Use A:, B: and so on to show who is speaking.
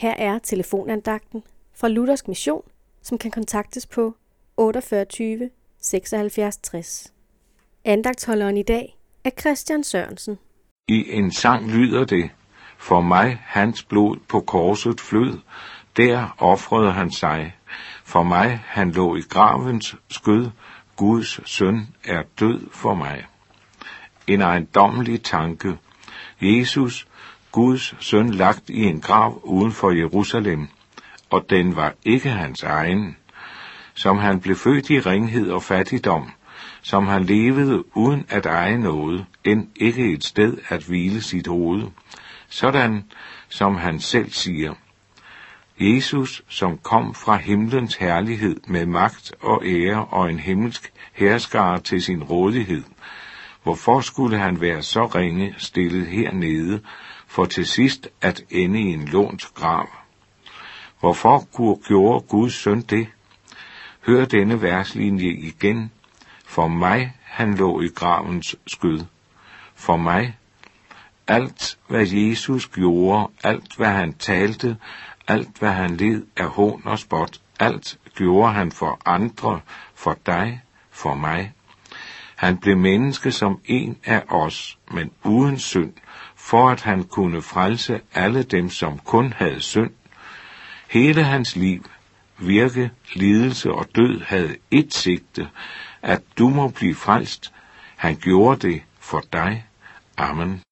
A: Her er telefonandagten fra Luthersk Mission, som kan kontaktes på 48 76 60. Andagtholderen i dag er Christian Sørensen.
B: I en sang lyder det, for mig hans blod på korset flød, der offrede han sig. For mig han lå i gravens skød, Guds søn er død for mig. En ejendommelig tanke. Jesus, Guds søn, lagt i en grav uden for Jerusalem, og den var ikke hans egen. Som han blev født i ringhed og fattigdom, som han levede uden at eje noget, end ikke et sted at hvile sit hoved. Sådan som han selv siger. Jesus, som kom fra himlens herlighed med magt og ære og en himmelsk herskare til sin rådighed, hvorfor skulle han være så ringe stillet hernede, for til sidst at ende i en lånt grav? Hvorfor gjorde Guds søn det? Hør denne verslinje igen. For mig han lå i gravens skød. For mig alt, hvad Jesus gjorde, alt, hvad han talte, alt, hvad han led af hån og spot, alt gjorde han for andre, for dig, for mig. Han blev menneske som en af os, men uden synd, for at han kunne frelse alle dem, som kun havde synd. Hele hans liv, virke, lidelse og død havde et sigte, at du må blive frelst. Han gjorde det for dig. Amen.